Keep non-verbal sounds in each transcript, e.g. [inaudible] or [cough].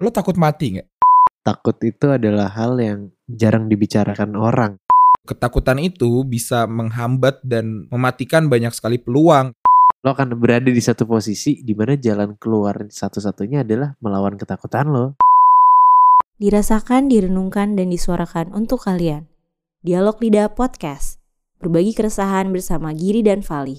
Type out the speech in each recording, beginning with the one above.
Lo takut mati nggak? Takut itu adalah hal yang jarang dibicarakan orang. Ketakutan itu bisa menghambat dan mematikan banyak sekali peluang. Lo akan berada di satu posisi di mana jalan keluar satu-satunya adalah melawan ketakutan lo. Dirasakan, direnungkan, dan disuarakan untuk kalian. Dialog Lidah Podcast. Berbagi keresahan bersama Giri dan Fali.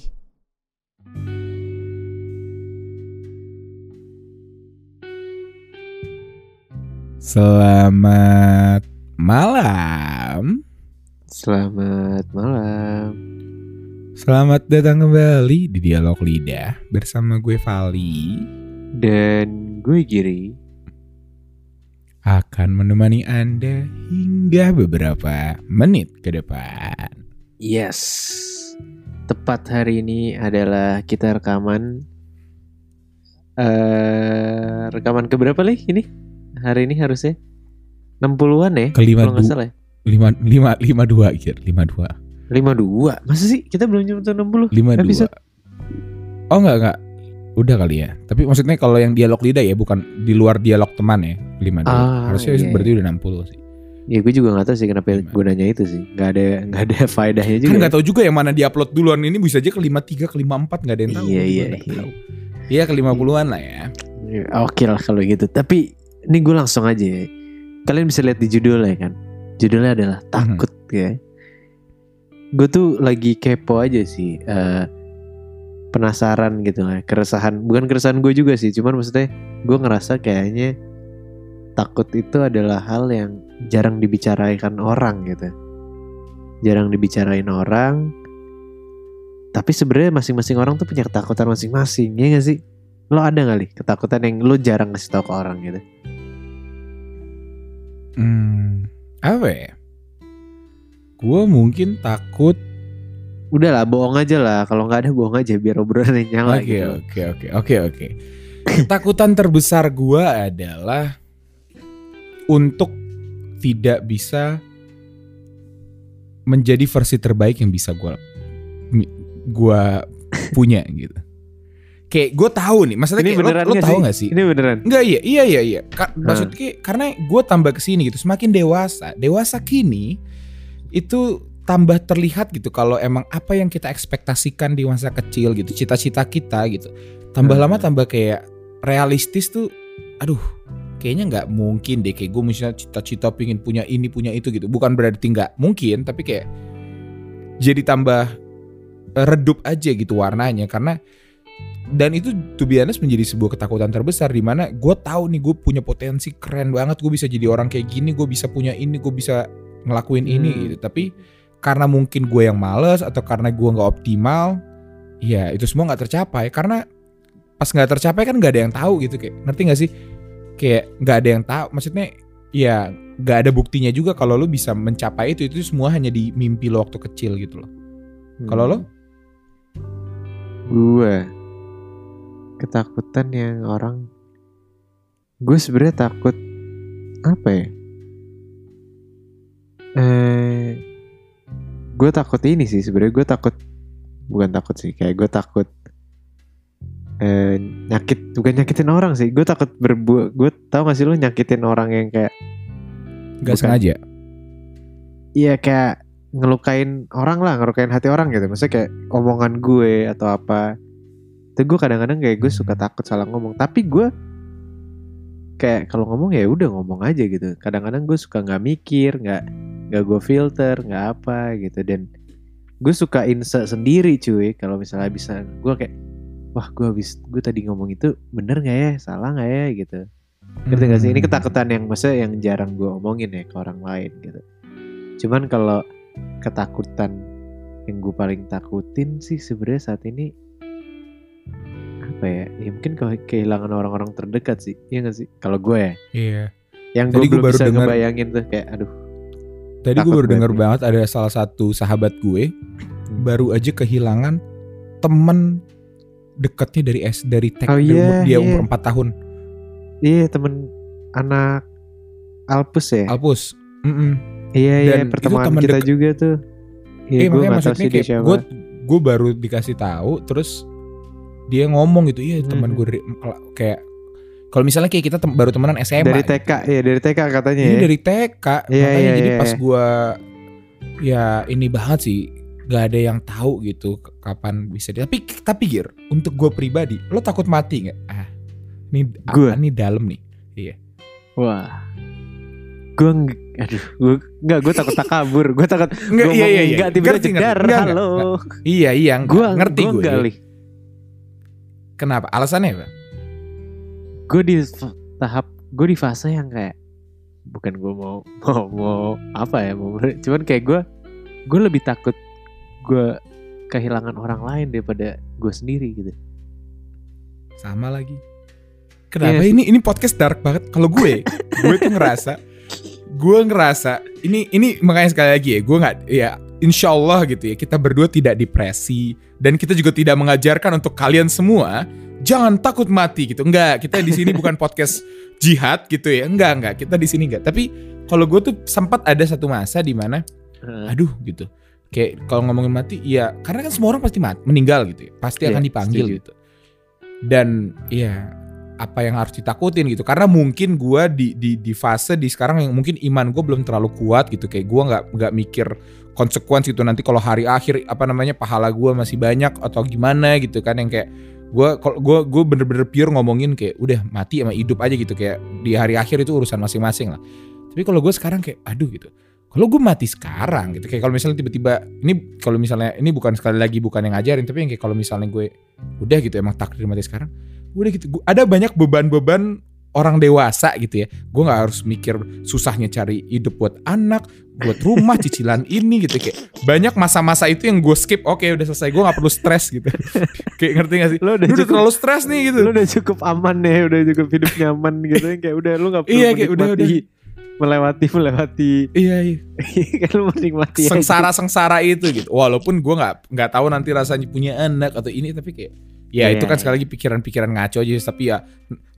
Selamat malam. Selamat malam. Selamat datang kembali di Dialog Lidah bersama gue Vali Dan gue Giri. akan menemani Anda hingga beberapa menit ke depan. Yes. Tepat hari ini adalah kita rekaman eh rekaman keberapa nih ini? Hari ini harusnya 60-an ya? Kelima Kalau nggak salah ya. lima lima lima dua kira lima dua 52. Masa sih kita belum nyentuh 60? lima dua. Oh enggak enggak. Udah kali ya. Tapi maksudnya kalau yang dialog lidah ya bukan di luar dialog teman ya. Lima dua. Ah, Harusnya iya, berarti udah 60 sih. Ya gue juga gak tahu sih kenapa Gimana? gunanya itu sih. Gak ada gak ada [laughs] faedahnya juga. Kan nggak tahu juga yang mana diupload duluan ini bisa aja ke 53 ke 54 nggak ada yang tahu. Iya, iya, iya. Iya ke 50-an lah ya. Ya, Oke lah kalau gitu. Tapi ini gue langsung aja. ya. Kalian bisa lihat di judulnya kan. Judulnya adalah Mhm. takut ya. Gue tuh lagi kepo aja sih. eh, penasaran gitu lah. Keresahan. Bukan keresahan gue juga sih. Cuman maksudnya gue ngerasa kayaknya takut itu adalah hal yang jarang dibicarakan orang gitu. Jarang dibicarain orang. Tapi sebenarnya masing-masing orang tuh punya ketakutan masing-masing. Ya gak sih? Lo ada gak nih ketakutan yang lo jarang ngasih tahu ke orang gitu? Hmm, apa ya? Gue mungkin takut. Udah lah bohong aja lah. Kalau nggak ada bohong aja biar obrolannya nyala Oke gitu. oke oke oke oke. Ketakutan terbesar gue adalah untuk tidak bisa menjadi versi terbaik yang bisa gue gua punya gitu. Kayak gue tahu nih, maksudnya Ini kayak lo, beneran lo nggak tahu sih? gak sih? Ini beneran. Enggak iya iya iya iya. Ka- Maksudnya karena gue tambah ke sini gitu, semakin dewasa, dewasa kini itu tambah terlihat gitu kalau emang apa yang kita ekspektasikan di masa kecil gitu, cita-cita kita gitu, tambah Hmm. lama tambah kayak realistis tuh, aduh, kayaknya nggak mungkin deh kayak gue misalnya cita-cita pingin punya ini punya itu gitu, bukan berarti nggak mungkin, tapi kayak jadi tambah eh, redup aja gitu warnanya karena dan itu to be honest menjadi sebuah ketakutan terbesar di mana gue tahu nih gue punya potensi keren banget gue bisa jadi orang kayak gini gue bisa punya ini gue bisa ngelakuin ini Hmm. gitu. Tapi karena mungkin gue yang males atau karena gue nggak optimal ya itu semua nggak tercapai. Karena pas nggak tercapai kan nggak ada yang tahu gitu kayak ngerti nggak sih? Kayak nggak ada yang tahu maksudnya ya nggak ada buktinya juga kalau lo bisa mencapai itu itu semua hanya di mimpi lo waktu kecil gitu loh. Kalau lo? Gue ketakutan yang orang gue sebenarnya takut apa ya? Eh, gue takut ini sih sebenarnya gue takut bukan takut sih kayak gue takut eh nyakit bukan nyakitin orang sih gue takut berbuat gue tau gak sih lo nyakitin orang yang kayak nggak Bukan. sengaja Iya kayak ngelukain orang lah, ngelukain hati orang gitu. Maksudnya kayak omongan gue atau apa. Itu gue kadang-kadang kayak gue suka takut salah ngomong. Tapi gue kayak kalau ngomong ya udah ngomong aja gitu. Kadang-kadang gue suka nggak mikir, nggak nggak gue filter, nggak apa gitu. Dan gue suka inse sendiri cuy. Kalau misalnya bisa gue kayak wah gue habis gue tadi ngomong itu bener nggak ya, salah nggak ya gitu. Ngerti gak sih? Ini Hmm. ketakutan yang maksudnya yang jarang gue omongin ya ke orang lain gitu. Cuman kalau ketakutan yang gue paling takutin sih sebenarnya saat ini apa ya? Ya mungkin ke- kehilangan orang-orang terdekat sih. Iya gak sih? Kalau gue ya. iya Yang gue belum baru bisa dengar- ngebayangin tuh kayak aduh. Tadi gue baru denger banget banget ada salah satu sahabat gue Hmm. baru aja kehilangan temen dekatnya dari S dari TK Oh, iya, umur- dia iya. umur 4 tahun Iya temen anak Alpus ya. Alpus. Mm-mm. iya iya dan itu pertemuan kita juga tuh. Iya Iya gue gak tau maksudnya sih dia kayak siapa. gue gue baru dikasih tahu terus dia ngomong gitu iya teman Mhm. gue dari- kayak Kalau misalnya kayak kita tem- baru temenan SMA. Dari TK ya dari TK katanya Ini ya. dari TK. Iya, makanya iya, jadi iya, pas iya. gua ya ini banget sih gak ada yang tahu gitu kapan bisa di- tapi tapi gir untuk gue pribadi lo takut mati nggak ah ini ah, ini dalam nih Wah. Gue aduh, gue enggak gue takut tak kabur. Gue takut Enggak, gue iya, iya, iya. enggak tiba-tiba jedar. Halo. iya iya Gue ngerti gue gue. Kenapa? Alasannya apa? Gue di tahap gue di fase yang kayak bukan gue mau [laughs] mau mau apa ya mau cuman kayak gue gue lebih takut gue kehilangan orang lain daripada gue sendiri gitu. sama lagi. Kenapa? Sih. ini ini podcast dark banget. Kalau gue [laughs] gue tuh ngerasa gue ngerasa ini ini makanya sekali lagi ya gue nggak ya insya Allah gitu ya kita berdua tidak depresi dan kita juga tidak mengajarkan untuk kalian semua jangan takut mati gitu. Enggak kita di sini bukan podcast jihad gitu ya. Enggak enggak kita di sini enggak. Tapi kalau gue tuh sempat ada satu masa di mana Heeh. aduh gitu. Kayak kalau ngomongin mati ya karena kan semua orang pasti mati meninggal gitu ya. Pasti Iya, akan dipanggil setuju. gitu. Dan ya apa yang harus ditakutin gitu. Karena mungkin gua di di di fase di sekarang yang mungkin iman gue belum terlalu kuat gitu. Kayak gua nggak nggak mikir konsekuensi itu nanti kalau hari akhir apa namanya pahala gua masih banyak atau gimana gitu kan yang kayak gua kalau gua gue bener-bener pure ngomongin kayak udah mati sama hidup aja gitu. Kayak di hari akhir itu urusan masing-masing lah. Tapi kalau gue sekarang kayak aduh gitu. Kalau gue mati sekarang gitu kayak kalau misalnya tiba-tiba ini kalau misalnya ini bukan sekali lagi bukan yang ngajarin tapi yang kayak kalau misalnya gue udah gitu emang takdir mati sekarang udah gitu. Gua- ada banyak beban-beban orang dewasa gitu ya. Gue nggak harus mikir susahnya cari hidup buat anak buat rumah cicilan [laughs] ini gitu. Kayak banyak masa-masa itu yang gue skip. Oke udah selesai. Gue nggak perlu stres gitu. [laughs] Kayak ngerti gak sih? Lo udah lu udah cukup terlalu stres nih gitu. lu udah cukup aman ya, udah cukup hidup nyaman gitu. Kayak udah lu nggak perlu Iya, kayak udah, menikmati melewati melewati. Iya iya. [laughs] Kan lu menikmati aja. sengsara sengsara itu gitu. Walaupun gue nggak nggak tahu nanti rasanya punya anak atau ini tapi kayak ya Iya, itu kan iya. sekali lagi pikiran-pikiran ngaco aja tapi ya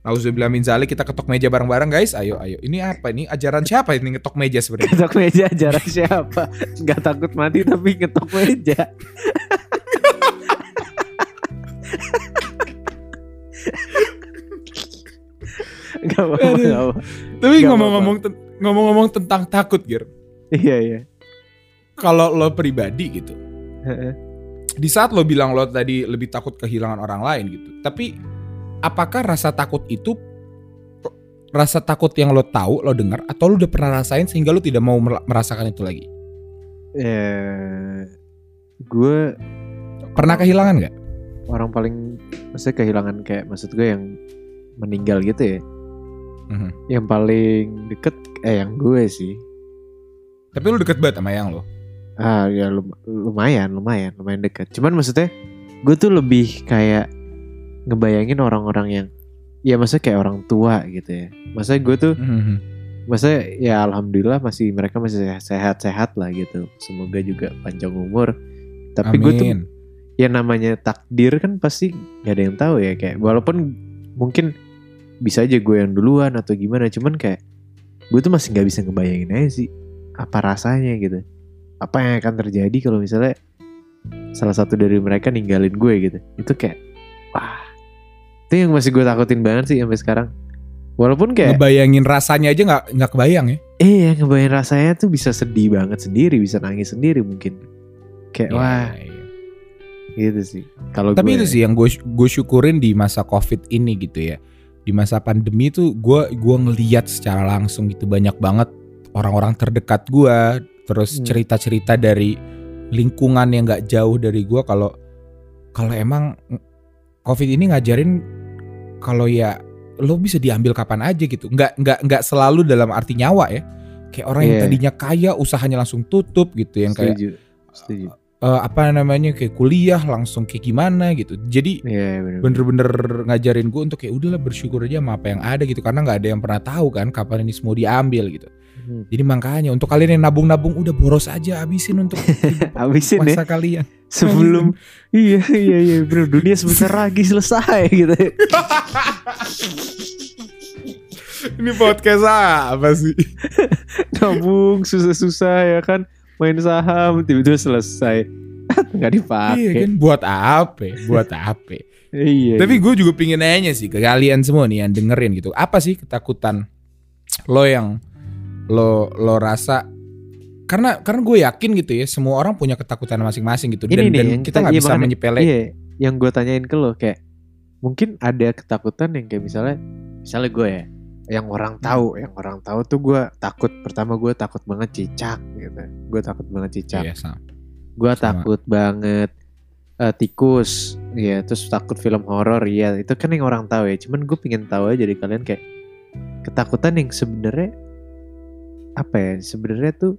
Nauzubillah min zalik kita ketok meja bareng-bareng guys ayo ayo ini apa ini ajaran siapa ini ngetok meja sebenarnya Ketok meja jarak siapa? Gak takut mati tapi ketok meja. Gak apa-apa, Aduh. gak apa. tapi ngomong-ngomong ngomong-ngomong tentang takut Gir Iya iya. kalau lo pribadi gitu di saat lo bilang lo tadi lebih takut kehilangan orang lain gitu tapi apakah rasa takut itu rasa takut yang lo tahu lo dengar atau lo udah pernah rasain sehingga lo tidak mau mer- merasakan itu lagi Eh, gue pernah kehilangan nggak orang paling maksudnya kehilangan kayak maksud gue yang meninggal gitu ya. Mhm. Yang paling deket eh yang gue sih. Tapi lu deket banget sama yang lo. Ah ya lum- lumayan, lumayan, lumayan dekat. Cuman maksudnya gue tuh lebih kayak ngebayangin orang-orang yang ya maksudnya kayak orang tua gitu ya. Maksudnya gue tuh maksudnya ya alhamdulillah masih mereka masih sehat-sehat lah gitu. Semoga juga panjang umur. Tapi gue tuh ya namanya takdir kan pasti gak ada yang tahu ya kayak walaupun mungkin bisa aja gue yang duluan atau gimana cuman kayak gue tuh masih nggak bisa ngebayangin aja sih apa rasanya gitu apa yang akan terjadi kalau misalnya salah satu dari mereka ninggalin gue gitu itu kayak wah itu yang masih gue takutin banget sih sampai sekarang walaupun kayak Ngebayangin rasanya aja nggak nggak kebayang ya. eh ngebayangin rasanya tuh bisa sedih banget sendiri bisa nangis sendiri mungkin kayak wah Iya, gitu sih kalau Tapi gue itu sih yang gue gue syukurin di masa covid ini gitu ya. Di masa pandemi tuh gue gua ngeliat secara langsung gitu banyak banget orang-orang terdekat gue. Terus Hmm. cerita-cerita dari lingkungan yang nggak jauh dari gue kalau kalau emang covid ini ngajarin kalau ya lo bisa diambil kapan aja gitu. Nggak nggak nggak selalu dalam arti nyawa ya. Kayak orang yang Iya. tadinya kaya usahanya langsung tutup gitu yang kayak setuju setuju eh, apa namanya kayak kuliah langsung kayak gimana gitu. Jadi Iya bener. bener-bener ngajarin gue untuk kayak udahlah bersyukur aja sama apa yang ada gitu karena nggak ada yang pernah tahu kan kapan ini semua diambil gitu. Hmm. Jadi makanya untuk kalian yang nabung-nabung udah boros aja habisin untuk [laughs] Habisin ya masa kalian. sebelum iya iya iya bro dunia sebentar lagi selesai gitu. [laughs] ini podcast apa sih? [laughs] Nabung susah-susah ya kan main saham tiba-tiba selesai nggak dipakai. Iya kan buat apa? Buat apa? Iya. Tapi gue juga pingin nanya sih ke kalian semua nih yang dengerin gitu. Apa sih ketakutan lo yang lo lo rasa karena karena gue yakin gitu ya semua orang punya ketakutan masing-masing gitu dan, Ini nih, dan kita nggak iya, bisa menyepele Iya, yang gue tanyain ke lo kayak mungkin ada ketakutan yang kayak misalnya misalnya gue ya yang orang tahu, yang orang tahu tuh gue takut pertama gue takut banget cicak gitu. Gue takut banget cicak. Iya, sama. Gue takut banget eh, tikus, ya terus takut film horor, ya itu kan yang orang tahu ya. Cuman gue pengen tahu aja dari kalian kayak ketakutan yang sebenarnya apa ya? Sebenarnya tuh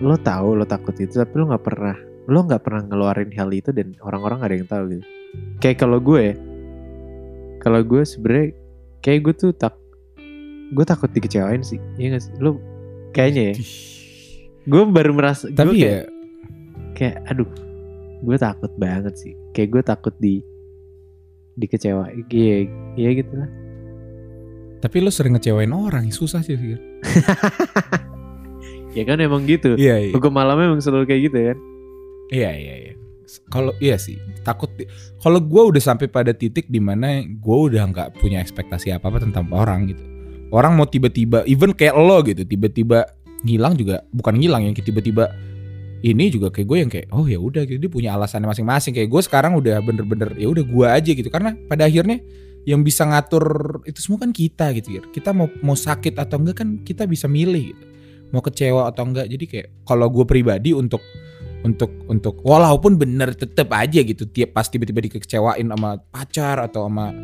lo tahu lo takut itu tapi lo nggak pernah lo nggak pernah ngeluarin hal itu dan orang-orang gak ada yang tahu gitu. Kayak kalau gue, ya, kalau gue sebenarnya kayak gue tuh tak gue takut dikecewain sih, iya gak sih? Lo kayaknya ya. Gue baru merasa, gue Tapi kayak, ya kayak aduh gue takut banget sih kayak gue takut di dikecewain iya iya gitu lah tapi lo sering ngecewain orang susah sih Fir. [laughs] ya kan emang gitu Iya iya. hukum malamnya emang selalu kayak gitu kan Iya iya iya. Kalau iya sih takut. Kalau gue udah sampai pada titik di mana gue udah nggak punya ekspektasi apa apa tentang orang gitu. Orang mau tiba-tiba, even kayak lo gitu, tiba-tiba ngilang juga bukan ngilang yang kayak tiba-tiba ini juga kayak gue yang kayak oh ya udah gitu dia punya alasannya masing-masing kayak gue sekarang udah bener-bener ya udah gue aja gitu karena pada akhirnya yang bisa ngatur itu semua kan kita gitu ya kita mau mau sakit atau enggak kan kita bisa milih gitu. Mau kecewa atau enggak jadi kayak kalau gue pribadi untuk untuk untuk walaupun bener tetep aja gitu tiap pas tiba-tiba dikecewain sama pacar atau sama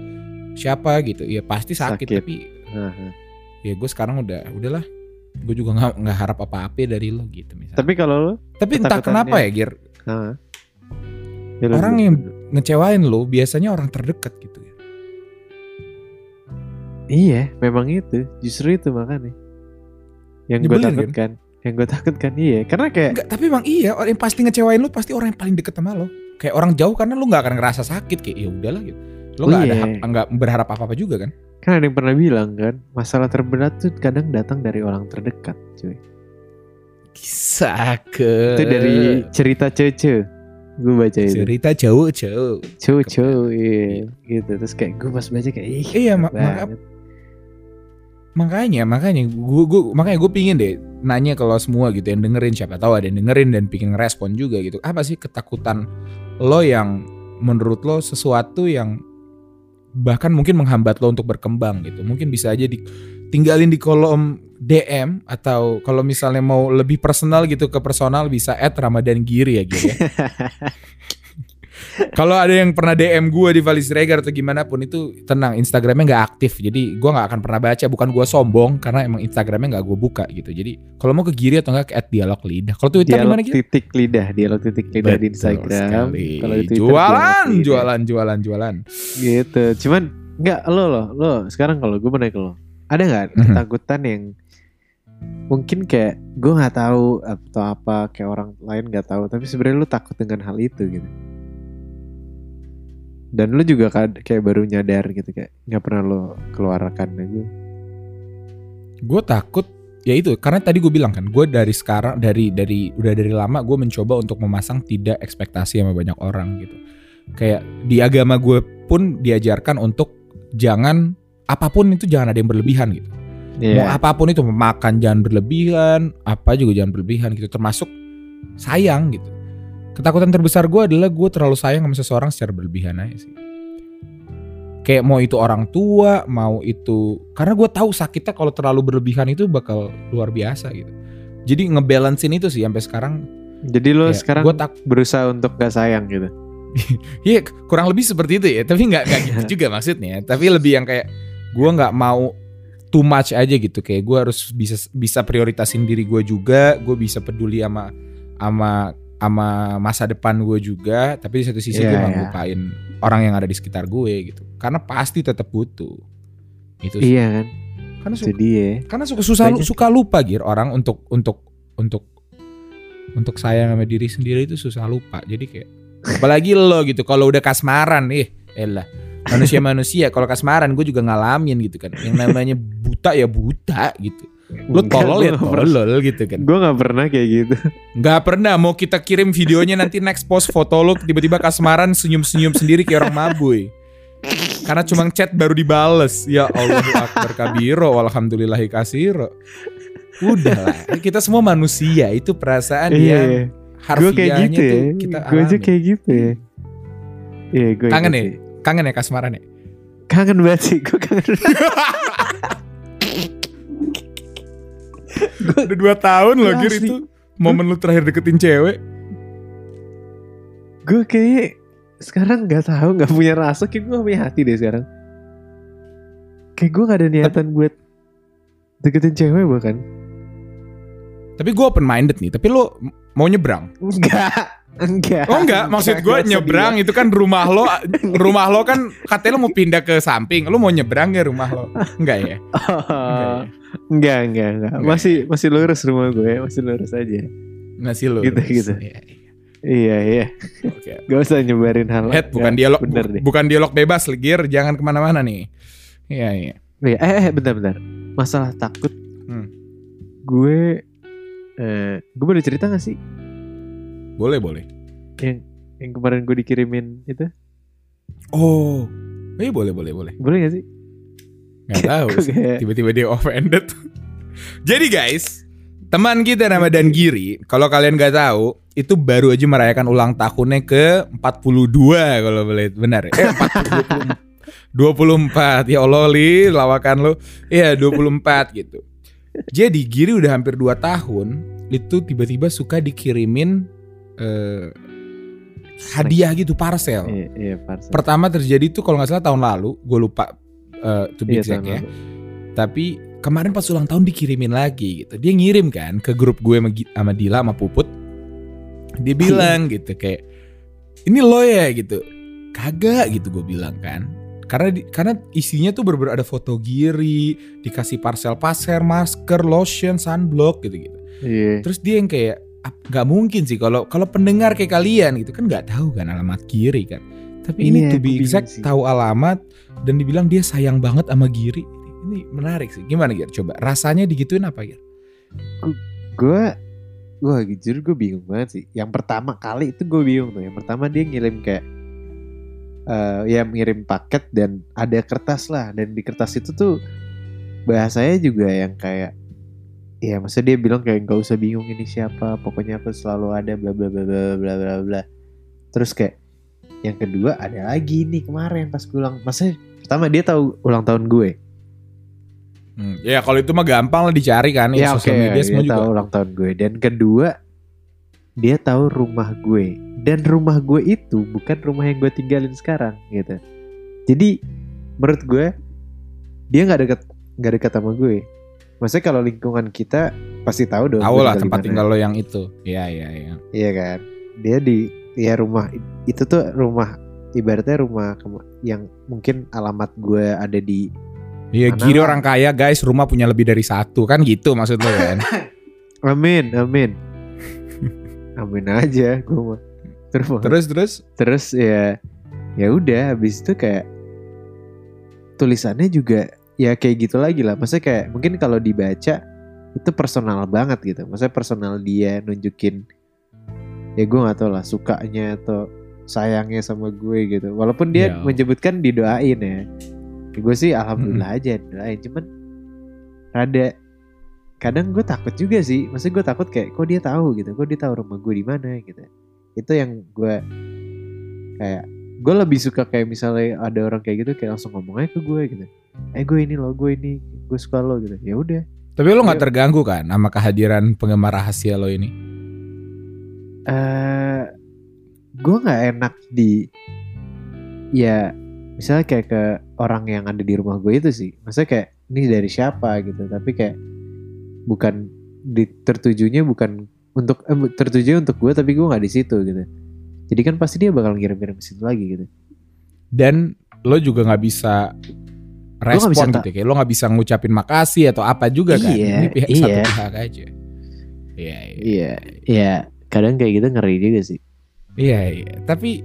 siapa gitu ya pasti sakit, Sakit. tapi Nah, ya gue sekarang udah udahlah. Gue juga nggak nggak harap apa-apa dari lo gitu misalnya. Tapi kalau lo tapi entah kenapa ya Gir. Ah, ya orang yang ngecewain lo biasanya orang terdekat gitu iya memang itu. Justru itu makanya. Yang gue kan? takutkan. Yang gue takutkan iya. Karena kayak Enggak, tapi emang iya orang yang pasti ngecewain lo pasti orang yang paling deket sama lo. Kayak orang jauh karena lo nggak akan ngerasa sakit. Kayak ya udahlah gitu. Lo Oh nggak ada iya. hak- nggak berharap apa-apa juga kan? Kan ada yang pernah bilang kan masalah terberat tuh kadang datang dari orang terdekat cuy. Kisah ke itu dari cerita cece gue baca itu. Cerita jauh-jauh Cucu, iya gitu. Terus kayak gue pas baca kayak ih, Iya, mak- maka- banget. Makanya makanya gue gue makanya gue pingin deh nanya kalau semua gitu yang dengerin siapa tahu ada yang dengerin dan pingin ngerespon juga gitu. Apa sih ketakutan lo yang menurut lo sesuatu yang bahkan mungkin menghambat lo untuk berkembang gitu? Mungkin bisa aja ditinggalin di kolom DM atau kalau misalnya mau lebih personal gitu ke personal bisa add Ramadan Giri ya gitu [laughs] Kalau ada yang pernah DM gue di Valis Regar atau gimana pun itu tenang Instagramnya nggak aktif. Jadi gue nggak akan pernah baca. Bukan gue sombong karena emang Instagramnya nggak gue buka gitu. Jadi kalau mau ke Giri atau enggak ke dialog lidah. Kalau Twitter dialog gimana gitu titik lidah, dialog titik lidah di Instagram. Kalau di Twitter jualan jualan jualan jualan. Gitu. Cuman nggak lo lo lo sekarang kalau gue mau ke lo, ada nggak Mhm. ketakutan yang mungkin kayak gue nggak tahu atau apa kayak orang lain nggak tahu tapi sebenarnya lu takut dengan hal itu gitu dan lu juga kad- kayak baru nyadar gitu kayak nggak pernah lo keluarkan aja. Gue takut ya itu karena tadi gue bilang kan gue dari sekarang dari dari udah dari lama gue mencoba untuk memasang tidak ekspektasi sama banyak orang gitu. Kayak di agama gue pun diajarkan untuk jangan apa pun itu jangan ada yang berlebihan gitu. Mau Iya. apa pun itu makan jangan berlebihan apa juga jangan berlebihan gitu. Termasuk sayang gitu ketakutan terbesar gue adalah gue terlalu sayang sama seseorang secara berlebihan aja sih. Kayak mau itu orang tua mau itu karena gue tahu sakitnya kalau terlalu berlebihan itu bakal luar biasa gitu. Jadi ngebalancein itu sih sampai sekarang. Jadi lo kayak sekarang gue tak berusaha untuk gak sayang gitu? [laughs] Iya kurang lebih seperti itu ya tapi nggak nggak gitu [laughs] juga maksudnya. Tapi lebih yang kayak gue nggak mau too much aja gitu. Kayak gue harus bisa bisa prioritasin diri gue juga gue bisa peduli sama sama sama masa depan gue juga tapi di satu sisi gue Iya, nggak iya. lupain orang yang ada di sekitar gue gitu. Karena pasti tetap butuh. Itu sih. iya kan? Karena suka, dia karena suka susah Banyak. suka lupa gir orang untuk untuk untuk untuk sayang sama diri sendiri itu susah lupa. Jadi kayak apalagi [laughs] lo gitu kalau udah kasmaran ih elah. Manusia manusia kalau kasmaran gue juga ngalamin gitu kan. Yang namanya buta ya buta gitu Lu tolol ya tolol gitu kan. Gue gak pernah kayak gitu. Nggak pernah mau kita kirim videonya nanti next post foto lu tiba-tiba kasmaran senyum-senyum sendiri kayak orang mabui. Karena cuma chat baru dibales. Ya Allah akbar kabiro walhamdulillahi kasiro. Udah lah, kita semua manusia itu perasaan Iya. yang harfiahnya kayak gitu ya. tuh kita Gue aja kayak gitu ya. Iya gue Kangen ya? Kangen ya kasmaran ya? Kangen banget sih. Gue kangen. [laughs] Udah dua tahun loh Gir itu momen lu terakhir deketin cewek. gue kayak sekarang gak tahu gak punya rasa. Kayak gue gak punya hati deh sekarang. Kayak gue gak ada niatan buat deketin cewek bahkan. Tapi gue open minded nih. Tapi lu mau nyebrang? Enggak. Enggak. Oh enggak, maksud gue nyebrang itu kan rumah lo, [laughs] rumah lo kan katanya lo mau pindah ke samping, lo mau nyebrang ya rumah lo? Enggak ya? [laughs] Oh, Enggak ya? enggak, enggak, enggak. Masih masih lurus rumah gue, masih lurus aja. Masih lo. Gitu, gitu. Iya, iya. Iya, iya. Oke. Gak usah nyebarin hal. Head bukan Enggak, dialog, Bener bu- deh. bukan dialog bebas, Gir. Jangan ke mana-mana nih. Iya iya. Iya, eh, eh, bentar, bentar. Masalah takut. Hmm. Gue, eh, gue boleh cerita gak sih? Boleh boleh. Yang yang kemarin gue dikirimin itu, Oh, iya boleh boleh boleh. boleh gak sih? Gak tahu. [laughs] Tiba-tiba dia offended. [laughs] Jadi guys, teman kita nama Dan Giri, kalau kalian gak tahu, itu baru aja merayakan ulang tahunnya ke 42 kalau boleh benar ya. [laughs] Eh, 40, 24 ya Allah li lawakan lo Iya 24 gitu Jadi Giri udah hampir 2 tahun Itu tiba-tiba suka dikirimin eh, Hadiah gitu parcel Iya, iya, parcel. Pertama terjadi tuh kalau nggak salah tahun lalu Gue lupa eh, to be Iya, exact ya lalu. Tapi kemarin pas ulang tahun dikirimin lagi gitu Dia ngirim kan ke grup gue sama Dila sama Puput Dia bilang gitu kayak Ini lo ya gitu Kagak gitu gue bilang kan karena di- karena isinya tuh bener ada foto Giri, dikasih parcel pasir, masker, lotion, sunblock gitu-gitu. Iya. Terus dia yang kayak "Ap- nggak mungkin sih kalau kalau pendengar kayak kalian gitu kan nggak tahu kan alamat Giri kan. Tapi ini Iya, to be exact sih. tahu alamat dan dibilang dia sayang banget sama Giri. Ini menarik sih. Gimana Gir? Coba rasanya digituin apa Gir? gue gue jujur gue bingung banget sih yang pertama kali itu gue bingung tuh yang pertama dia ngirim kayak eh ya ngirim paket dan ada kertas lah dan di kertas itu tuh bahasanya juga yang kayak ya masa dia bilang kayak nggak usah bingung ini siapa pokoknya aku selalu ada bla bla bla bla bla bla bla. Terus kayak yang kedua ada lagi nih kemarin pas gue ulang masa pertama dia tahu ulang tahun gue. Hmm, Ya kalau itu mah gampang lah dicari kan ya ya, sosial media semua dia juga. tahu ulang tahun gue. Dan kedua dia tahu rumah gue. Dan rumah gue itu bukan rumah yang gue tinggalin sekarang gitu. Jadi menurut gue dia nggak deket nggak dekat sama gue maksudnya kalau lingkungan kita pasti tahu dong Tahu lah tempat tinggal lo yang itu. Iya iya iya. iya kan dia di ya rumah itu tuh rumah ibaratnya rumah yang mungkin alamat gue ada di Iya lah. orang kaya guys, rumah punya lebih dari satu kan gitu maksud lo kan? [laughs] amin amin amin aja gue mah terus terus terus terus ya ya udah habis itu kayak tulisannya juga ya kayak gitu lagi lah. Maksudnya kayak mungkin kalau dibaca itu personal banget gitu. Maksudnya personal dia nunjukin ya gue nggak tahu lah sukanya atau sayangnya sama gue gitu. Walaupun dia Ya. menyebutkan didoain ya, ya gue sih alhamdulillah aja doain cuman rada kadang gue takut juga sih. Maksudnya gue takut kayak kok dia tahu gitu? Kok dia tahu rumah gue di mana gitu? Itu yang gue kayak gue lebih suka kayak misalnya ada orang kayak gitu kayak langsung ngomong aja ke gue gitu eh gue ini lo gue ini gue suka lo gitu. Ya udah. Tapi lo nggak Iya. terganggu kan sama kehadiran penggemar rahasia lo ini? eh gue nggak enak di ya misalnya kayak ke orang yang ada di rumah gue itu sih. Maksudnya kayak ini dari siapa gitu. Tapi kayak bukan di tertujunya bukan untuk eh, tertujunya untuk gue tapi gue nggak di situ gitu. Jadi kan pasti dia bakal ngirim-ngirim ke situ lagi gitu. Dan lo juga nggak bisa respon gitu ya. Kayak lo nggak bisa ngucapin makasih atau apa juga kan. Iya, Ini pihak iya. satu pihak aja. Iya, iya. iya iya kadang kayak gitu ngeri juga sih Iya, iya. Tapi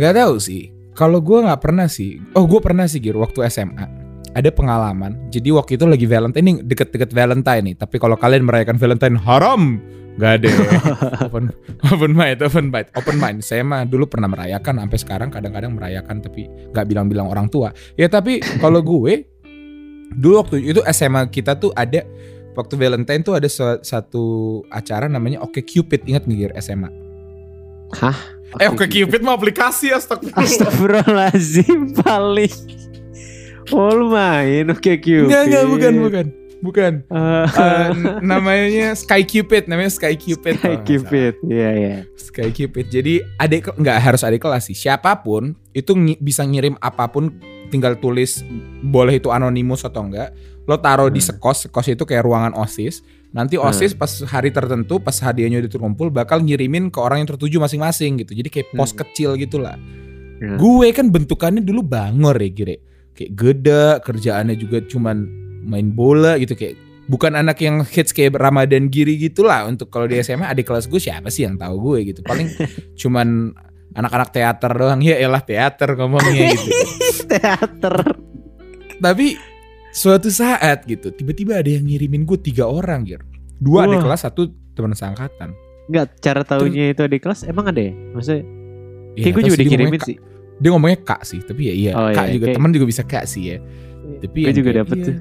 nggak tahu sih. Kalau gue nggak pernah sih. Oh, gue pernah sih Gir waktu SMA. Ada pengalaman. Jadi waktu itu lagi Valentine ini deket-deket Valentine nih. Tapi kalau kalian merayakan Valentine haram, nggak ada. ya. [laughs] open open mind, open mind, open mind. Saya mah dulu pernah merayakan sampai sekarang kadang-kadang merayakan tapi nggak bilang-bilang orang tua. Ya tapi kalau gue dulu waktu itu SMA kita tuh ada waktu Valentine tuh ada sa- satu acara namanya Oke Cupid ingat nggak SMA? Hah? Eh Oke Cupid mah aplikasi astagfirullah. Astagfirullahaladzim paling. Oh lu main oke Cupid. Enggak enggak bukan bukan. Bukan. Eh, Eh, namanya Sky Cupid, namanya Sky Cupid. Sky salah. Cupid. Iya iya. Sky Cupid. Jadi adik nggak harus adik kelas sih. Siapa pun itu ngi- bisa ngirim apa pun, tinggal tulis boleh itu anonimus atau enggak. Lo taruh di Hmm. sekos, sekos itu kayak ruangan osis. Nanti osis pas hari tertentu, pas hadiahnya udah terkumpul, bakal ngirimin ke orang yang tertuju masing-masing gitu. Jadi kayak pos Hmm. kecil gitulah. Ya. Gue kan bentukannya dulu bangor ya gire. Kayak gede, kerjaannya juga cuman main bola gitu kayak bukan anak yang hits kayak Ramadan Giri gitulah untuk kalau di SMA adik kelas gue siapa sih yang tahu gue gitu paling [laughs] cuman anak-anak teater doang ya elah teater ngomongnya gitu [laughs] Teater. tapi suatu saat gitu tiba-tiba ada yang ngirimin gue tiga orang gitu dua adik Wah. kelas satu teman seangkatan Enggak, cara taunya itu di kelas emang ada ya? Maksudnya Ya, kayak gue juga dikirimin sih. Dia ngomongnya kak sih tapi ya iya Oh, kak iya, juga kayak- teman juga bisa kak sih ya tapi Gue yang juga dapet iya. tuh.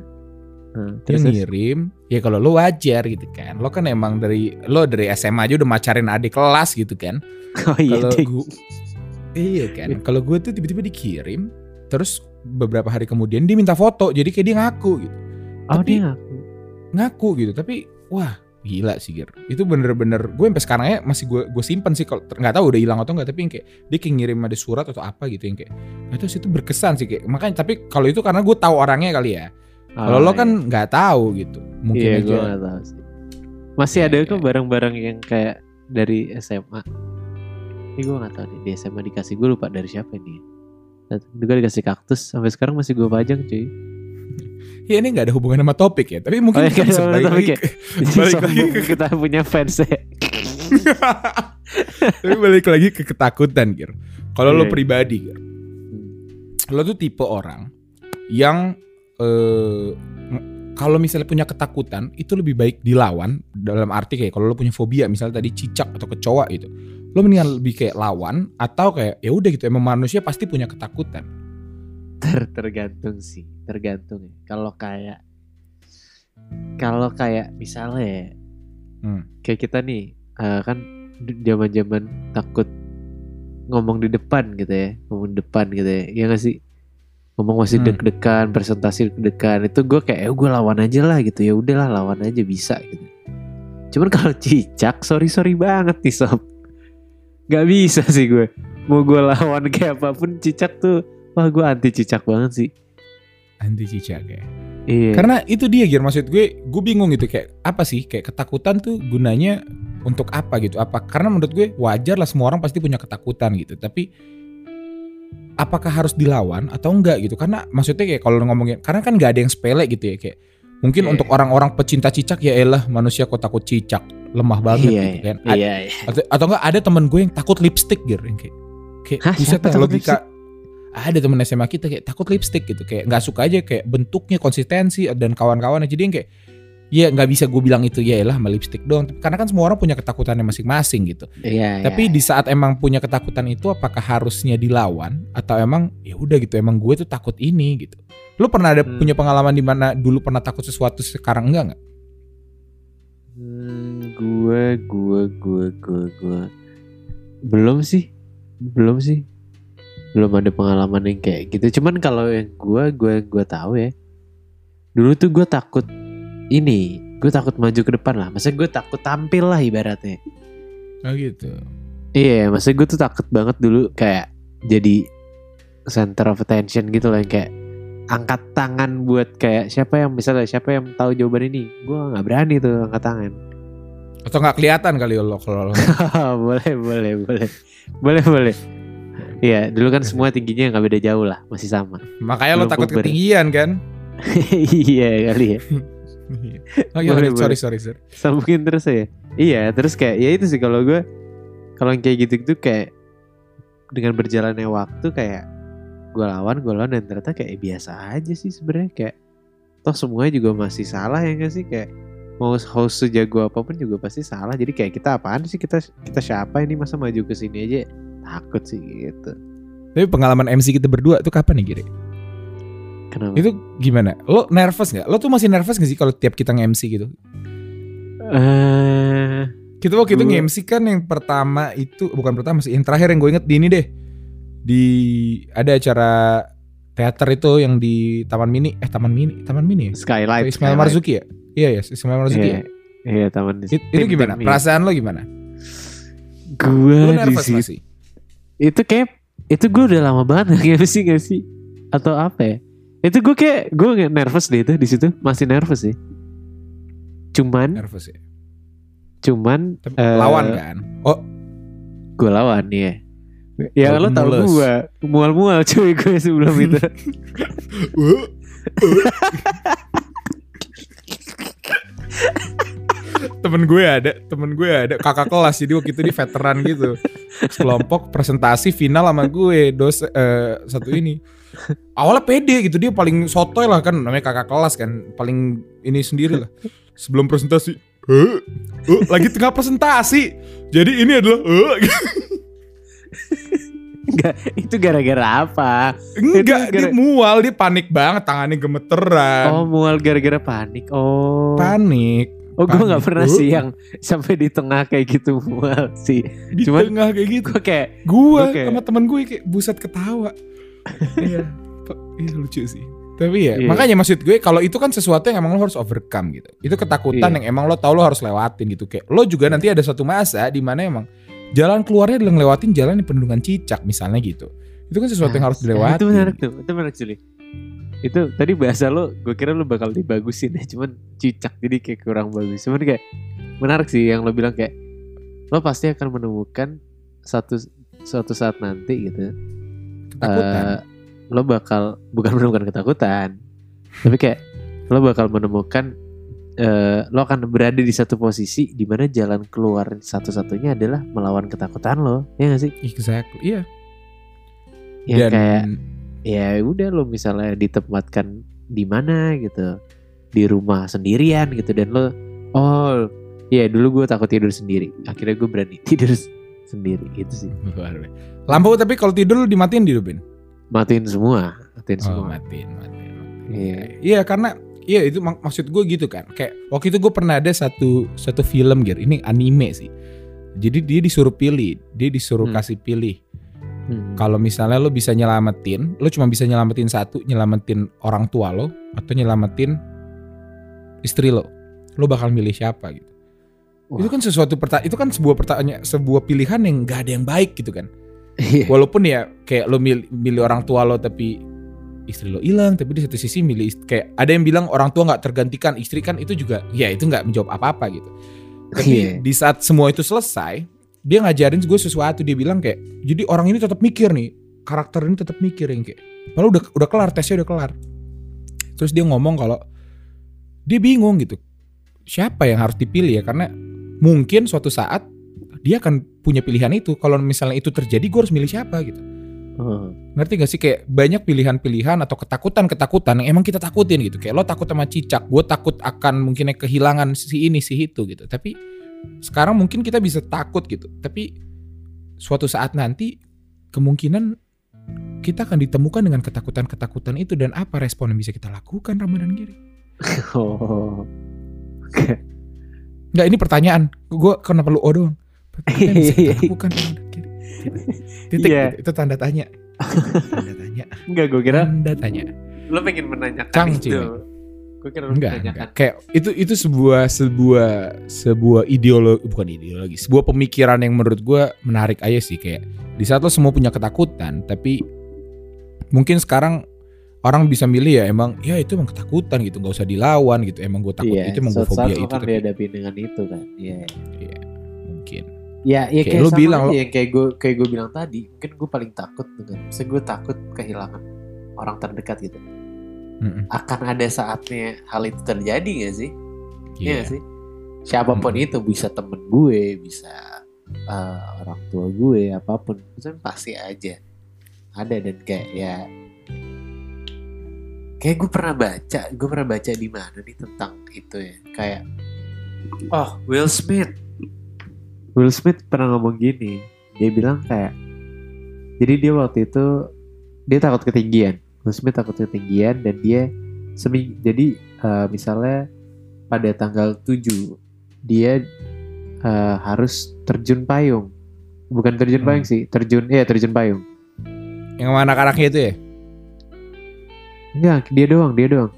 Nah, dia terus, ngirim ya kalau lo wajar gitu kan lo kan emang dari lo dari SMA aja udah macarin adik kelas gitu kan [laughs] Oh iya. kalau gue iya kan kalau gue tuh tiba-tiba dikirim terus beberapa hari kemudian dia minta foto jadi kayak dia ngaku gitu Oh tapi- dia ngaku. ngaku gitu tapi wah gila sih Gir itu bener-bener gue sampai sekarang ya masih gue gue simpen sih kalau nggak tahu udah hilang atau enggak tapi yang kayak dia kayak ngirim ada surat atau apa gitu yang kayak nggak itu berkesan sih kayak makanya tapi kalau itu karena gue tahu orangnya kali ya kalau Oh, lo kan iya. nggak tahu gitu mungkin Iya aja gue gak tahu sih. Masih Iya, ada iya. kok barang-barang yang kayak dari SMA. Ini gue gak tahu nih di SMA dikasih gue lupa dari siapa nih. Juga dikasih kaktus sampai sekarang masih gue pajang cuy. Ya ini nggak ada hubungan sama topik ya tapi mungkin Oh, kita bisa nggak ada balik lagi ya. [laughs] Balik lagi ke- kita punya fans ya. [laughs] tapi balik lagi ke ketakutan Gir kalau lo Iya. pribadi Gir lo tuh tipe orang yang eh kalau misalnya punya ketakutan itu lebih baik dilawan dalam arti kayak kalau lo punya fobia misalnya tadi cicak atau kecoa gitu lo mendingan lebih kayak lawan atau kayak ya udah gitu emang manusia pasti punya ketakutan Ter tergantung sih, tergantung ya. Kalau kayak kalau kayak misalnya ya, Hmm. kayak kita nih eh, kan zaman-zaman takut ngomong di depan gitu ya, ngomong di depan gitu ya, ya nggak sih? Ngomong masih Hmm. deg-degan, presentasi deg-degan itu gue kayak, eh gue lawan aja lah gitu ya, udahlah lawan aja bisa gitu. Cuman [laughs] kalau cicak, sorry sorry banget nih sob, nggak bisa sih gue. Mau gue lawan kayak apa pun cicak tuh, wah gue anti cicak banget sih. anti cicak ya Iya. Karena itu dia Gir maksud gue gue bingung gitu kayak apa sih kayak ketakutan tuh gunanya untuk apa gitu apa karena menurut gue wajar lah semua orang pasti punya ketakutan gitu tapi apakah harus dilawan atau enggak gitu karena maksudnya kayak kalau ngomongin karena kan nggak ada yang sepele gitu ya kayak mungkin Iya. untuk orang-orang pecinta cicak ya elah manusia kok takut cicak lemah banget iya, gitu kan A- Iya, iya. atau, atau enggak ada temen gue yang takut lipstick Gir yang kayak kayak Hah, buset logika ada temen SMA kita kayak takut lipstick gitu kayak nggak suka aja kayak bentuknya konsistensi dan kawan-kawan jadi yang kayak ya nggak bisa gue bilang itu ya lah sama lipstick doang karena kan semua orang punya ketakutannya masing-masing gitu Iya, tapi iya. di saat emang punya ketakutan itu apakah harusnya dilawan atau emang ya udah gitu emang gue tuh takut ini gitu lu pernah ada Hmm. punya pengalaman di mana dulu pernah takut sesuatu sekarang enggak nggak Hmm, gue, gue, gue, gue, gue. Belum sih, belum sih. Belum ada pengalaman yang kayak gitu. Cuman kalau yang gue, gue, gue tahu ya. Dulu tuh gue takut ini, gue takut maju ke depan lah. Maksudnya gue takut tampil lah ibaratnya. oh gitu Iya, maksudnya gue tuh takut banget dulu kayak jadi center of attention gitu loh yang kayak angkat tangan buat kayak siapa yang misalnya siapa yang tahu jawaban ini gue nggak berani tuh angkat tangan atau nggak kelihatan kali lo kalau [laughs] boleh boleh boleh boleh boleh Iya dulu kan semua tingginya nggak beda jauh lah masih sama. Makanya lo Belum takut puber. ketinggian kan? [laughs] Iya kali ya. Oh iya Boleh, sorry boleh. sorry sorry. Sambungin terus ya? Iya terus kayak ya itu sih kalau gue kalau yang kayak gitu gitu kayak dengan berjalannya waktu kayak gue lawan gue lawan dan ternyata kayak biasa aja sih sebenarnya. Kayak toh semuanya juga masih salah ya gak sih? Kayak mau host sejago apa pun juga pasti salah. Jadi kayak kita apaan sih? Kita kita siapa ini? Masa maju ke sini aja takut sih gitu Tapi pengalaman MC kita berdua tuh kapan nih Giri? kenapa Itu gimana? Lo nervous nggak? Lo tuh masih nervous gak sih kalau tiap kita nge-MC gitu? eh Kita waktu itu nge-MC kan yang pertama itu bukan pertama sih, yang terakhir yang gue inget di ini deh. Di ada acara teater itu yang di Taman Mini, eh Taman Mini, Taman Mini ya? skylight Ismail Skylight. Marzuki ya? Iya ya, Ismail Marzuki iya ya. iya taman It- itu gimana? Perasaan lo gimana? gue di nervous situ? Itu kayak itu gue udah lama banget nggak sih gak sih? Atau apa ya? Itu gue kayak gue nervous deh itu di situ. Masih nervous sih. Cuman Nervous ya? cuman Tapi Eh, lawan kan? Oh, gue lawan ya ya Mual lo tau gue mual-mual cuy gue sebelum itu [laughs] [laughs] [laughs] temen gue ada, temen gue ada kakak kelas jadi waktu itu di veteran gitu. Kelompok presentasi final sama gue dos eh, satu ini. Awalnya pede gitu dia paling sotoy lah kan namanya kakak kelas kan paling ini sendiri lah. Sebelum presentasi, "Eh, eh, lagi tengah presentasi. Jadi ini adalah eh, Enggak, itu gara-gara apa enggak dia gara- mual dia panik banget tangannya gemeteran. oh mual gara-gara panik oh Panik oh gue nggak pernah Oh. sih yang sampai di tengah kayak gitu [laughs] mual sih di Cuman- tengah kayak gitu. gue kayak gue Oke. sama temen gue kayak buset ketawa [laughs] iya iya lucu sih tapi ya Iya. makanya maksud gue kalau itu kan sesuatu yang emang lo harus overcome gitu itu ketakutan Iya. yang emang lo tau lo harus lewatin gitu kayak lo juga nanti ada satu masa di mana emang jalan keluarnya adalah ngelewatin jalan yang penuh dengan cicak misalnya gitu itu kan sesuatu yang harus [laughs] Nah, dilewatin Itu menarik tuh, itu menarik Juli. Itu tadi bahasa lo, gue kira lo bakal dibagusin ya, cuman cicak jadi kayak kurang bagus. Cuman kayak menarik sih yang lo bilang kayak lo pasti akan menemukan satu suatu saat nanti gitu. ketakutan eh, lo bakal bukan [laughs] menemukan ketakutan, tapi kayak lo bakal menemukan eh, lo akan berada di satu posisi di mana jalan keluar satu-satunya adalah melawan ketakutan lo, ya gak sih? exactly iya Yang dan kayak ya udah lo misalnya ditempatkan di mana gitu di rumah sendirian gitu dan lo oh ya dulu gue takut tidur sendiri akhirnya gue berani [laughs] tidur sendiri gitu sih lampu tapi kalau tidur lo dimatiin di Rubin matiin semua matiin Oh, semua matiin, matiin, matiin. Iya. Iya, karena iya itu mak- maksud gue gitu kan. Kayak waktu itu gue pernah ada satu satu film gitu. Ini anime sih. Jadi dia disuruh pilih, dia disuruh Hmm. kasih pilih. Hmm. Kalau misalnya lo bisa nyelamatin, lo cuma bisa nyelamatin satu, nyelamatin orang tua lo atau nyelamatin istri lo. Lo bakal milih siapa gitu. Wah. Itu kan sesuatu pertanyaan, itu kan sebuah pertanyaan, sebuah pilihan yang gak ada yang baik gitu kan. Iya. Walaupun ya kayak lo milih, milih orang tua lo tapi istri lo hilang, tapi di satu sisi milih kayak ada yang bilang orang tua nggak tergantikan, istri kan itu juga ya itu nggak menjawab apa-apa gitu. Tapi Iya. di saat semua itu selesai, dia ngajarin gue sesuatu, dia bilang kayak jadi orang ini tetap mikir nih, karakter ini tetap mikir yang kayak padahal udah udah kelar tesnya udah kelar. Terus dia ngomong kalau dia bingung gitu. Siapa yang harus dipilih ya karena mungkin suatu saat dia akan punya pilihan itu. Kalau misalnya itu terjadi, gue harus milih siapa gitu. Oh. Ngerti gak sih kayak banyak pilihan-pilihan atau ketakutan-ketakutan yang emang kita takutin gitu. Kayak lo takut sama cicak, gue takut akan mungkinnya kehilangan si ini si itu gitu. Tapi sekarang mungkin kita bisa takut gitu. Tapi suatu saat nanti kemungkinan kita akan ditemukan dengan ketakutan-ketakutan itu dan apa respon yang bisa kita lakukan Ramadan Giri? [laughs] Oh. Enggak ini pertanyaan. Gue kenapa lu oh doang? Bisa kita [laughs] lakukan Ramadan Giri? Titik gitu. itu tanda tanya. [laughs] Tanda tanya. Enggak gue kira Tanda tanya. lo pengen menanyakan Cang, itu. Gue kira lo Enggak, enggak. Kayak itu itu sebuah sebuah sebuah ideologi bukan ideologi, sebuah pemikiran yang menurut gua menarik aja sih kayak di saat lo semua punya ketakutan, tapi mungkin sekarang orang bisa milih ya emang ya itu emang ketakutan gitu, nggak usah dilawan gitu. Emang gue takut Iya, itu emang gue fobia lo itu kan tapi dihadapi dengan itu kan. Iya. mungkin. Ya, ya Kayak kayak, lu sama bilang, aja lo- yang kayak gue kayak gue bilang tadi, mungkin gue paling takut dengan, gue takut kehilangan orang terdekat gitu. Mm-mm. Akan ada saatnya hal itu terjadi gak sih? Iya gak sih? Siapa pun Mm-mm. itu bisa temen gue, bisa uh, orang tua gue, apa pun, itu pasti aja. ada dan kayak ya kayak gue pernah baca gue pernah baca di mana nih tentang itu ya kayak oh Will Smith Will Smith pernah ngomong gini dia bilang kayak jadi dia waktu itu dia takut ketinggian Will Smith takut ketinggian dan dia semi jadi eh, misalnya pada tanggal 7 dia eh, harus terjun payung bukan terjun Hmm. payung sih terjun iya terjun payung Yang sama anak-anaknya itu ya? enggak dia doang dia doang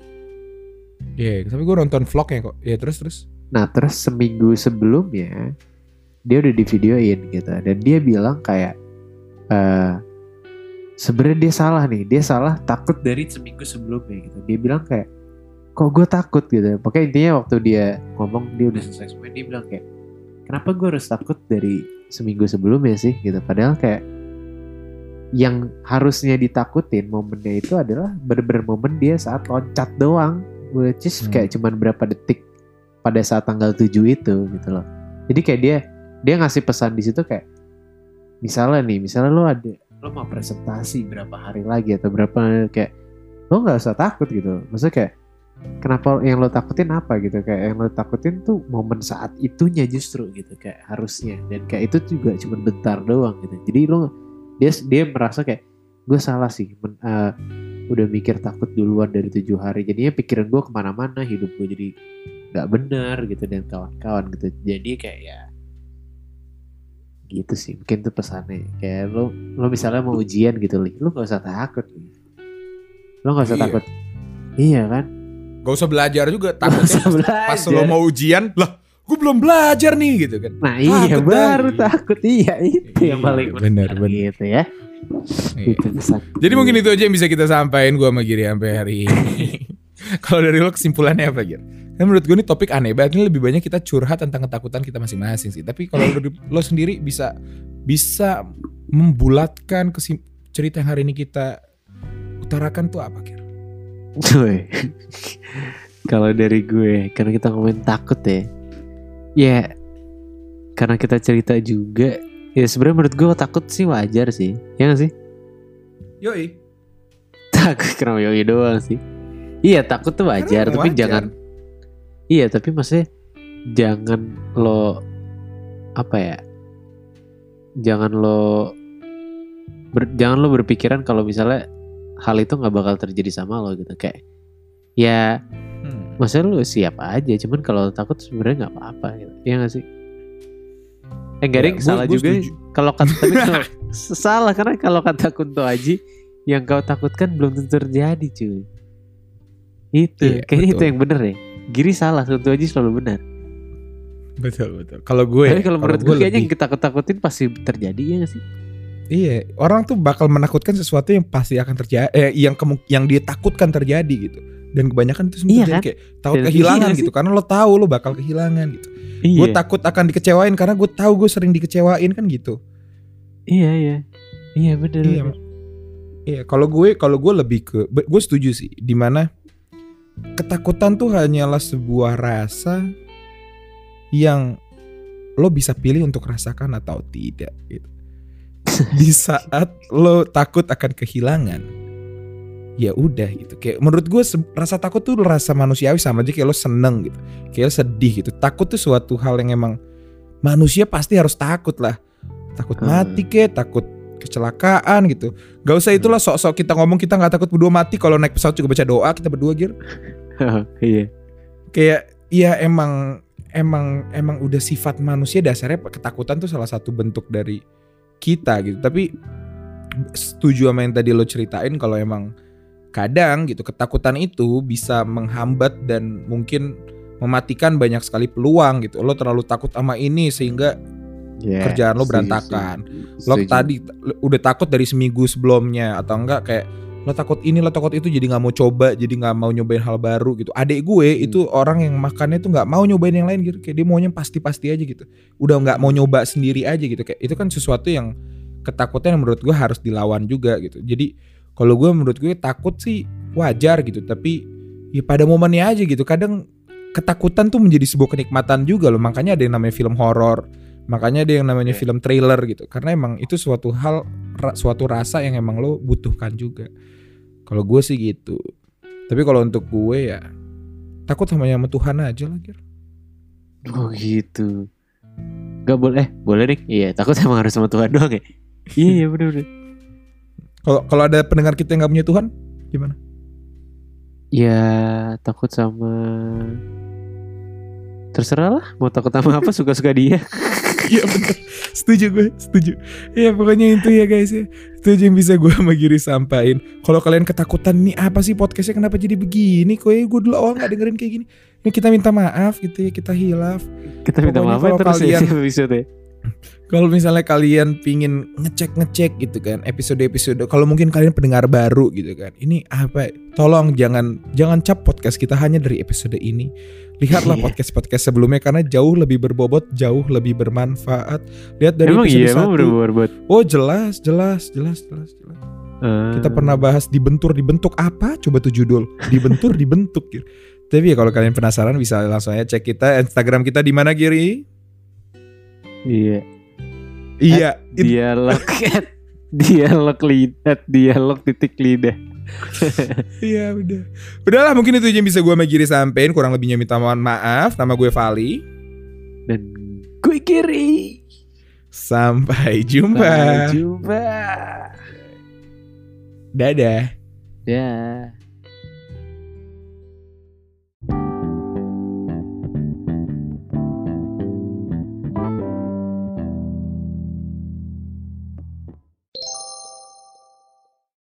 Iya, tapi gue nonton vlognya kok. Iya terus terus. Nah terus seminggu sebelumnya dia udah di videoin gitu dan dia bilang kayak eh sebenarnya dia salah nih. Dia salah takut dari seminggu sebelumnya gitu. Dia bilang kayak kok gue takut? gitu. Pokoknya intinya waktu dia ngomong dia udah selesai semua dia bilang kayak kenapa gue harus takut dari seminggu sebelumnya sih? Gitu. Padahal kayak yang harusnya ditakutin momennya itu adalah bener-bener momen dia saat loncat doang. Which is Hmm. kayak cuman berapa detik pada saat tanggal 7 itu gitu loh. Jadi kayak dia dia ngasih pesan di situ kayak misalnya nih, misalnya lo ada lo mau presentasi berapa hari lagi atau berapa kayak lo nggak usah takut gitu. Maksudnya kayak kenapa yang lo takutin apa gitu kayak yang lo takutin tuh momen saat itunya justru gitu kayak harusnya dan kayak itu juga cuma bentar doang gitu. Jadi lo dia dia merasa kayak gue salah sih men- eh, udah mikir takut duluan dari tujuh hari jadinya pikiran gue ke mana-mana hidup gue jadi nggak benar gitu dan kawan-kawan gitu jadi kayak ya gitu sih mungkin tuh pesannya kayak lo lo misalnya mau ujian gitu li lo nggak usah takut lo nggak usah Iya. takut iya kan Gak usah belajar juga. Takutnya usah belajar pas lo mau ujian, lah gue belum belajar nih gitu kan. nah iya Takut baru takut iya itu yang Iya, paling benar, benar benar. gitu ya Iya. itu pesan Jadi mungkin itu aja yang bisa kita sampaikan gue sama Giri sampai hari ini. [laughs] Kalau dari lo kesimpulannya apa Gir? Kan menurut gue ini topik aneh banget. Ini lebih banyak kita curhat tentang ketakutan kita masing-masing sih. Tapi kalau lo, lo sendiri bisa bisa membulatkan kesim- cerita yang hari ini kita utarakan tuh apa Gir? Gue. Kalau dari gue, karena kita ngomongin takut ya. Ya, karena kita cerita juga. Ya sebenarnya menurut gue takut sih wajar sih. Ya gak sih? Yoi. Takut kenapa yoi doang sih. Iya takut tuh wajar, tapi wajar. jangan. Iya tapi maksudnya jangan lo apa ya? Jangan lo ber- jangan lo berpikiran kalau misalnya hal itu nggak bakal terjadi sama lo gitu kayak ya Hmm. maksudnya lu siap aja cuman kalau takut sebenarnya nggak apa-apa gitu ya nggak sih eh ada Ya, salah gua juga setuju. kalau kata tapi [laughs] kalau- salah karena kalau kata Kunto Aji yang kau takutkan belum tentu terjadi cuy itu Iya, kayaknya itu yang bener ya Giri salah Kunto Aji selalu benar Betul betul. Kalau gue, tapi kalau menurut gue kayaknya lebih- yang kita takut-takutin pasti terjadi ya nggak sih Iya, orang tuh bakal menakutkan sesuatu yang pasti akan terjadi, eh, yang kemu- yang dia takutkan terjadi gitu. Dan kebanyakan itu semua Iya terjadi kan? kayak takut Dan- kehilangan iya gitu, sih. karena lo tahu lo bakal kehilangan gitu. iya Gue takut akan dikecewain karena gue tahu gue sering dikecewain kan gitu. iya iya iya bener Iya, bener. Iya, kalau gue kalau gue lebih ke, gue setuju sih, di mana ketakutan tuh hanyalah sebuah rasa yang lo bisa pilih untuk rasakan atau tidak gitu. [laughs] Di saat lo takut akan kehilangan, ya udah gitu. Kayak menurut gue rasa takut tuh rasa manusiawi sama aja kayak lo seneng gitu, kayak lo sedih gitu. Takut tuh suatu hal yang emang manusia pasti harus takut lah. Takut Hmm. mati kek, takut kecelakaan gitu. Gak usah itulah sok-sok kita ngomong kita nggak takut berdua mati kalau naik pesawat juga baca doa kita berdua gir. [laughs] iya Kayak ya emang emang emang udah sifat manusia dasarnya ketakutan tuh salah satu bentuk dari kita gitu. Tapi setuju sama yang tadi lo ceritain kalau emang kadang gitu ketakutan itu bisa menghambat dan mungkin mematikan banyak sekali peluang gitu. Lo terlalu takut sama ini sehingga Iya, kerjaan lo berantakan. setuju. lo tadi lo udah takut dari seminggu sebelumnya atau enggak kayak lo takut ini lo takut itu jadi nggak mau coba jadi nggak mau nyobain hal baru gitu. Adik gue Hmm. itu orang yang makannya tuh nggak mau nyobain yang lain gitu. Kayak dia maunya pasti-pasti aja gitu. Udah nggak mau nyoba sendiri aja gitu. Kayak itu kan sesuatu yang ketakutan yang menurut gue harus dilawan juga gitu. Jadi kalau gue menurut gue takut sih wajar gitu tapi ya pada momennya aja gitu. Kadang ketakutan tuh menjadi sebuah kenikmatan juga loh. Makanya ada yang namanya film horor makanya ada yang namanya Iya. film trailer gitu karena emang itu suatu hal ra- suatu rasa yang emang lo butuhkan juga. Kalau gue sih gitu. Tapi kalau untuk gue ya takut sama yang sama Tuhan aja lah Gir. Oh gitu. Gak boleh, eh boleh nih. Iya takut emang harus sama Tuhan doang ya. iya iya bener bener. Kalau kalau ada pendengar kita yang nggak punya Tuhan, gimana? Ya takut sama terserah lah mau takut sama apa suka-suka dia. [laughs] Iya bener. Setuju gue Setuju. Ya pokoknya itu ya guys ya. Itu aja yang bisa gue sama Giri sampaikan. Kalau kalian ketakutan nih Apa sih podcastnya? Kenapa jadi begini Kok? Ya gue dulu awal gak dengerin kayak gini. Ini kita minta maaf gitu ya Kita hilaf. Kita minta maaf ya terus kalian- ya [laughs] episode ya. Kalau misalnya kalian pingin ngecek-ngecek gitu kan Episode-episode Kalau mungkin kalian pendengar baru gitu kan Ini apa? Tolong jangan Jangan cap podcast kita hanya dari episode ini Lihatlah Iya. podcast-podcast sebelumnya Karena jauh lebih berbobot Jauh lebih bermanfaat Lihat dari Emang episode iya 1 bener-bener Oh jelas, jelas, jelas, jelas, jelas. Kita Ah. pernah bahas dibentur, dibentuk apa? Coba tuh judul. Dibentur, [laughs] dibentuk. Gir. Tapi ya kalau kalian penasaran bisa langsung aja cek kita Instagram kita di mana Giri? Iya. Iya, Dialog [laughs] dialog lidah dialog titik lidah. Iya udah. Udahlah mungkin itu aja yang bisa gue sama Giri sampein. Kurang lebihnya minta mohon maaf. Nama gue Vali. Dan gue kiri. Sampai jumpa. Sampai jumpa. Dadah. Ya.